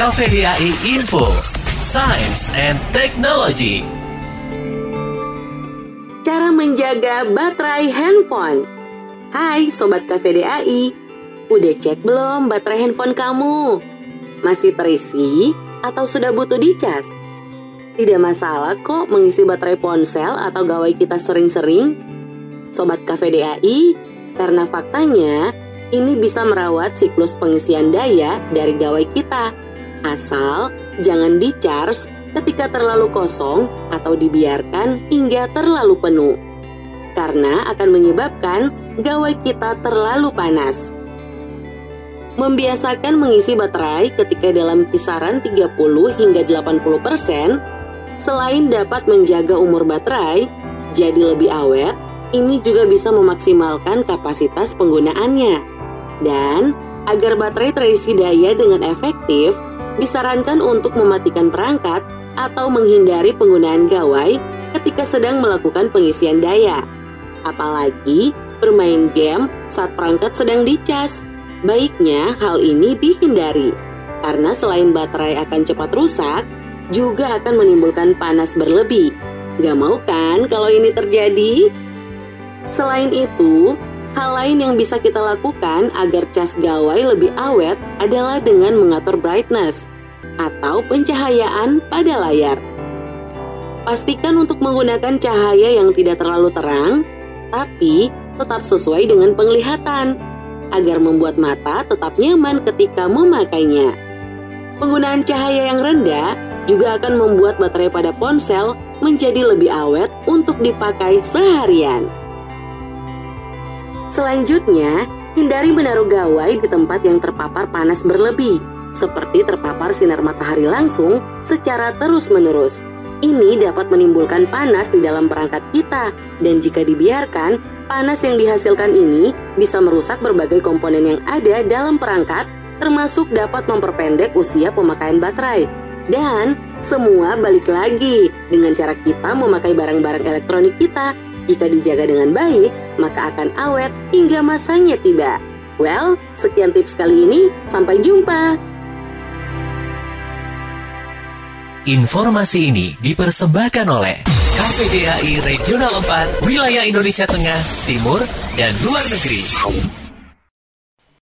KVDAI Info, Science and Technology. Cara menjaga baterai handphone. Hai Sobat KVDAI, udah cek belum baterai handphone kamu? Masih terisi atau sudah butuh dicas? Tidak masalah kok mengisi baterai ponsel atau gawai kita sering-sering. Sobat KVDAI, karena faktanya ini bisa merawat siklus pengisian daya dari gawai kita. Asal jangan di-charge ketika terlalu kosong atau dibiarkan hingga terlalu penuh. Karena akan menyebabkan gawai kita terlalu panas. Membiasakan mengisi baterai ketika dalam kisaran 30 hingga 80 persen, selain dapat menjaga umur baterai jadi lebih awet, ini juga bisa memaksimalkan kapasitas penggunaannya. Dan agar baterai terisi daya dengan efektif, disarankan untuk mematikan perangkat atau menghindari penggunaan gawai ketika sedang melakukan pengisian daya. Apalagi bermain game saat perangkat sedang dicas. Baiknya hal ini dihindari, karena selain baterai akan cepat rusak, juga akan menimbulkan panas berlebih. Gak mau kan kalau ini terjadi? Selain itu, Hal lain yang bisa kita lakukan agar cas gawai lebih awet adalah dengan mengatur brightness atau pencahayaan pada layar. Pastikan untuk menggunakan cahaya yang tidak terlalu terang, tapi tetap sesuai dengan penglihatan agar membuat mata tetap nyaman ketika memakainya. Penggunaan cahaya yang rendah juga akan membuat baterai pada ponsel menjadi lebih awet untuk dipakai seharian. Selanjutnya, hindari menaruh gawai di tempat yang terpapar panas berlebih, seperti terpapar sinar matahari langsung secara terus-menerus. Ini dapat menimbulkan panas di dalam perangkat kita, dan jika dibiarkan, panas yang dihasilkan ini bisa merusak berbagai komponen yang ada dalam perangkat, termasuk dapat memperpendek usia pemakaian baterai. Dan semua balik lagi dengan cara kita memakai barang-barang elektronik kita jika dijaga dengan baik, maka akan awet hingga masanya tiba. Well, sekian tips kali ini. Sampai jumpa. Informasi ini dipersembahkan oleh KPDAI Regional 4, Wilayah Indonesia Tengah, Timur, dan Luar Negeri.